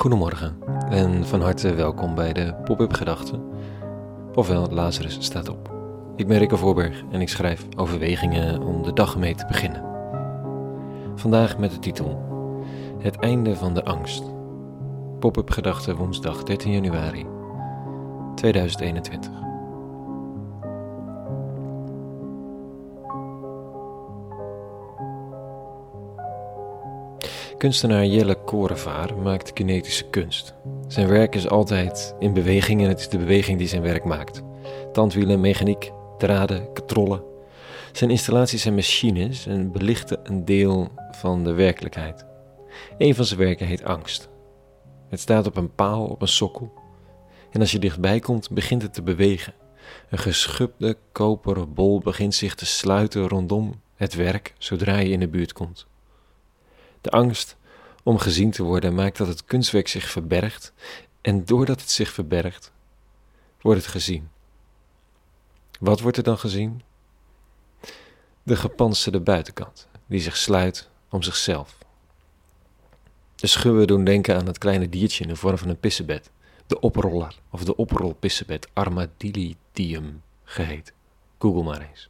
Goedemorgen en van harte welkom bij de Pop-up Gedachten, ofwel Lazarus staat op. Ik ben Rikke Voorberg en ik schrijf overwegingen om de dag mee te beginnen. Vandaag met de titel Het einde van de angst. Pop-up Gedachten woensdag 13 januari 2021. Kunstenaar Jelle Korevaar maakt kinetische kunst. Zijn werk is altijd in beweging en het is de beweging die zijn werk maakt. Tandwielen, mechaniek, draden, katrollen. Zijn installaties zijn machines en belichten een deel van de werkelijkheid. Een van zijn werken heet Angst. Het staat op een paal op een sokkel. En als je dichtbij komt, begint het te bewegen. Een geschubde koperen bol begint zich te sluiten rondom het werk zodra je in de buurt komt. De angst om gezien te worden maakt dat het kunstwerk zich verbergt en doordat het zich verbergt, wordt het gezien. Wat wordt er dan gezien? De gepantserde buitenkant, die zich sluit om zichzelf. De schubben doen denken aan het kleine diertje in de vorm van een pissebed, de oproller of de oprolpissebed, Armadillidium geheet. Google maar eens.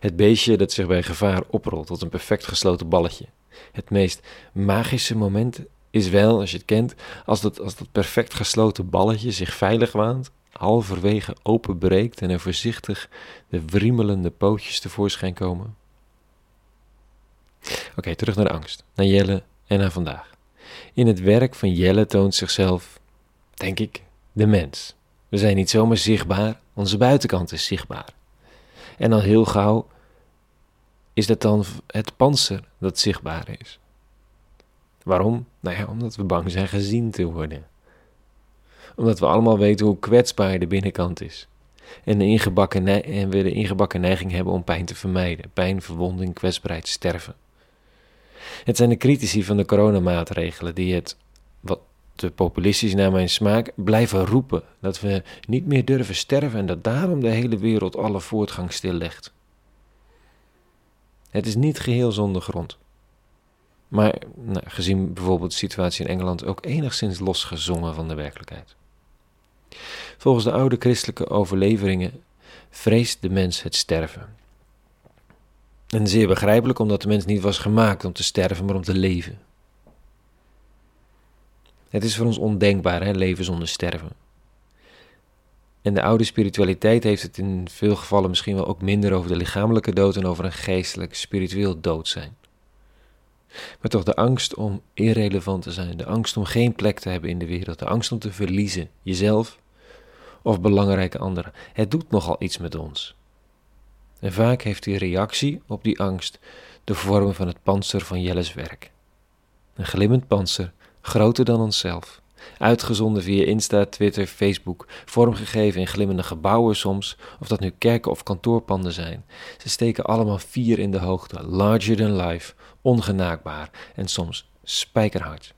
Het beestje dat zich bij gevaar oprolt tot een perfect gesloten balletje, het meest magische moment is wel, als je het kent, als dat, als dat perfect gesloten balletje zich veilig waant, halverwege openbreekt en er voorzichtig de wriemelende pootjes tevoorschijn komen. Oké, terug naar de angst, naar Jelle en naar vandaag. In het werk van Jelle toont zichzelf, denk ik, de mens. We zijn niet zomaar zichtbaar, onze buitenkant is zichtbaar. En al heel gauw is dat dan het panzer dat zichtbaar is. Waarom? Nou ja, omdat we bang zijn gezien te worden. Omdat we allemaal weten hoe kwetsbaar de binnenkant is. En, de ingebakken en we de ingebakken neiging hebben om pijn te vermijden. Pijn, verwonding, kwetsbaarheid, sterven. Het zijn de critici van de coronamaatregelen die het, te populistisch naar mijn smaak, blijven roepen. Dat we niet meer durven sterven en dat daarom de hele wereld alle voortgang stillegt. Het is niet geheel zonder grond. Maar nou, gezien bijvoorbeeld de situatie in Engeland ook enigszins losgezongen van de werkelijkheid. Volgens de oude christelijke overleveringen vreest de mens het sterven. En zeer begrijpelijk omdat de mens niet was gemaakt om te sterven, maar om te leven. Het is voor ons ondenkbaar, hè, leven zonder sterven. En de oude spiritualiteit heeft het in veel gevallen misschien wel ook minder over de lichamelijke dood en over een geestelijk, spiritueel dood zijn. Maar toch de angst om irrelevant te zijn, de angst om geen plek te hebben in de wereld, de angst om te verliezen, jezelf of belangrijke anderen. Het doet nogal iets met ons. En vaak heeft die reactie op die angst de vorm van het panzer van Jelles werk. Een glimmend panzer, groter dan onszelf Uitgezonden via Insta, Twitter, Facebook, vormgegeven in glimmende gebouwen soms, of dat nu kerken of kantoorpanden zijn. Ze steken allemaal vier in de hoogte, larger than life, ongenaakbaar en soms spijkerhard.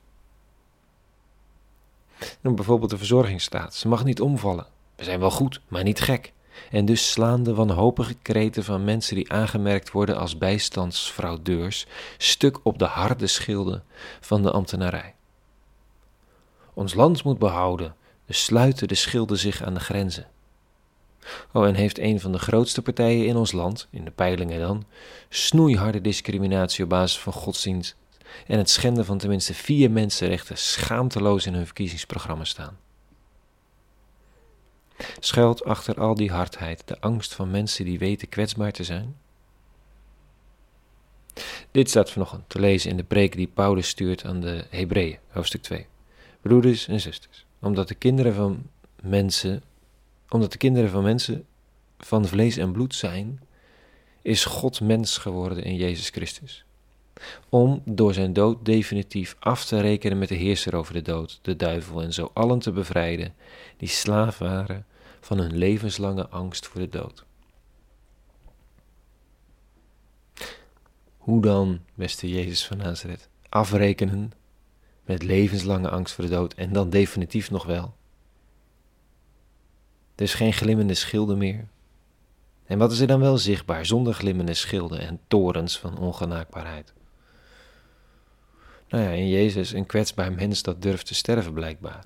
Noem bijvoorbeeld de verzorgingsstaat. Ze mag niet omvallen. We zijn wel goed, maar niet gek. En dus slaan de wanhopige kreten van mensen die aangemerkt worden als bijstandsfraudeurs stuk op de harde schilden van de ambtenarij ons land moet behouden, dus sluiten de schilden zich aan de grenzen. Oh, en heeft een van de grootste partijen in ons land, in de peilingen dan, snoeiharde discriminatie op basis van godsdienst en het schenden van tenminste vier mensenrechten schaamteloos in hun verkiezingsprogramma staan. Schuilt achter al die hardheid de angst van mensen die weten kwetsbaar te zijn? Dit staat vanochtend te lezen in de preek die Paulus stuurt aan de Hebreeën, hoofdstuk 2 broeders en zusters, omdat de kinderen van mensen, omdat de kinderen van mensen van vlees en bloed zijn, is God mens geworden in Jezus Christus. Om door zijn dood definitief af te rekenen met de heerser over de dood, de duivel, en zo allen te bevrijden die slaaf waren van hun levenslange angst voor de dood. Hoe dan, beste Jezus van Nazareth, afrekenen met levenslange angst voor de dood en dan definitief nog wel. Er is geen glimmende schilden meer. En wat is er dan wel zichtbaar zonder glimmende schilden en torens van ongenaakbaarheid? Nou ja, in Jezus een kwetsbaar mens dat durft te sterven blijkbaar.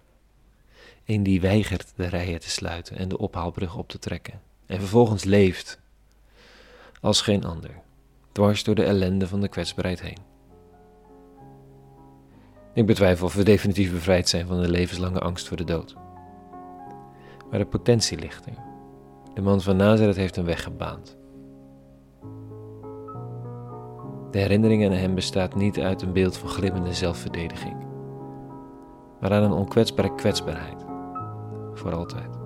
Een die weigert de rijen te sluiten en de ophaalbrug op te trekken. En vervolgens leeft als geen ander, dwars door de ellende van de kwetsbaarheid heen. Ik betwijfel of we definitief bevrijd zijn van de levenslange angst voor de dood. Maar de potentie ligt er. De man van Nazareth heeft een weg gebaand. De herinnering aan hem bestaat niet uit een beeld van glimmende zelfverdediging, maar aan een onkwetsbare kwetsbaarheid, voor altijd.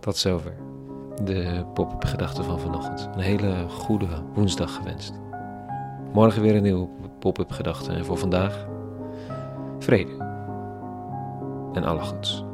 Tot zover de pop-up gedachten van vanochtend. Een hele goede woensdag gewenst. Morgen weer een nieuwe pop-up gedachte en voor vandaag vrede en alle goeds.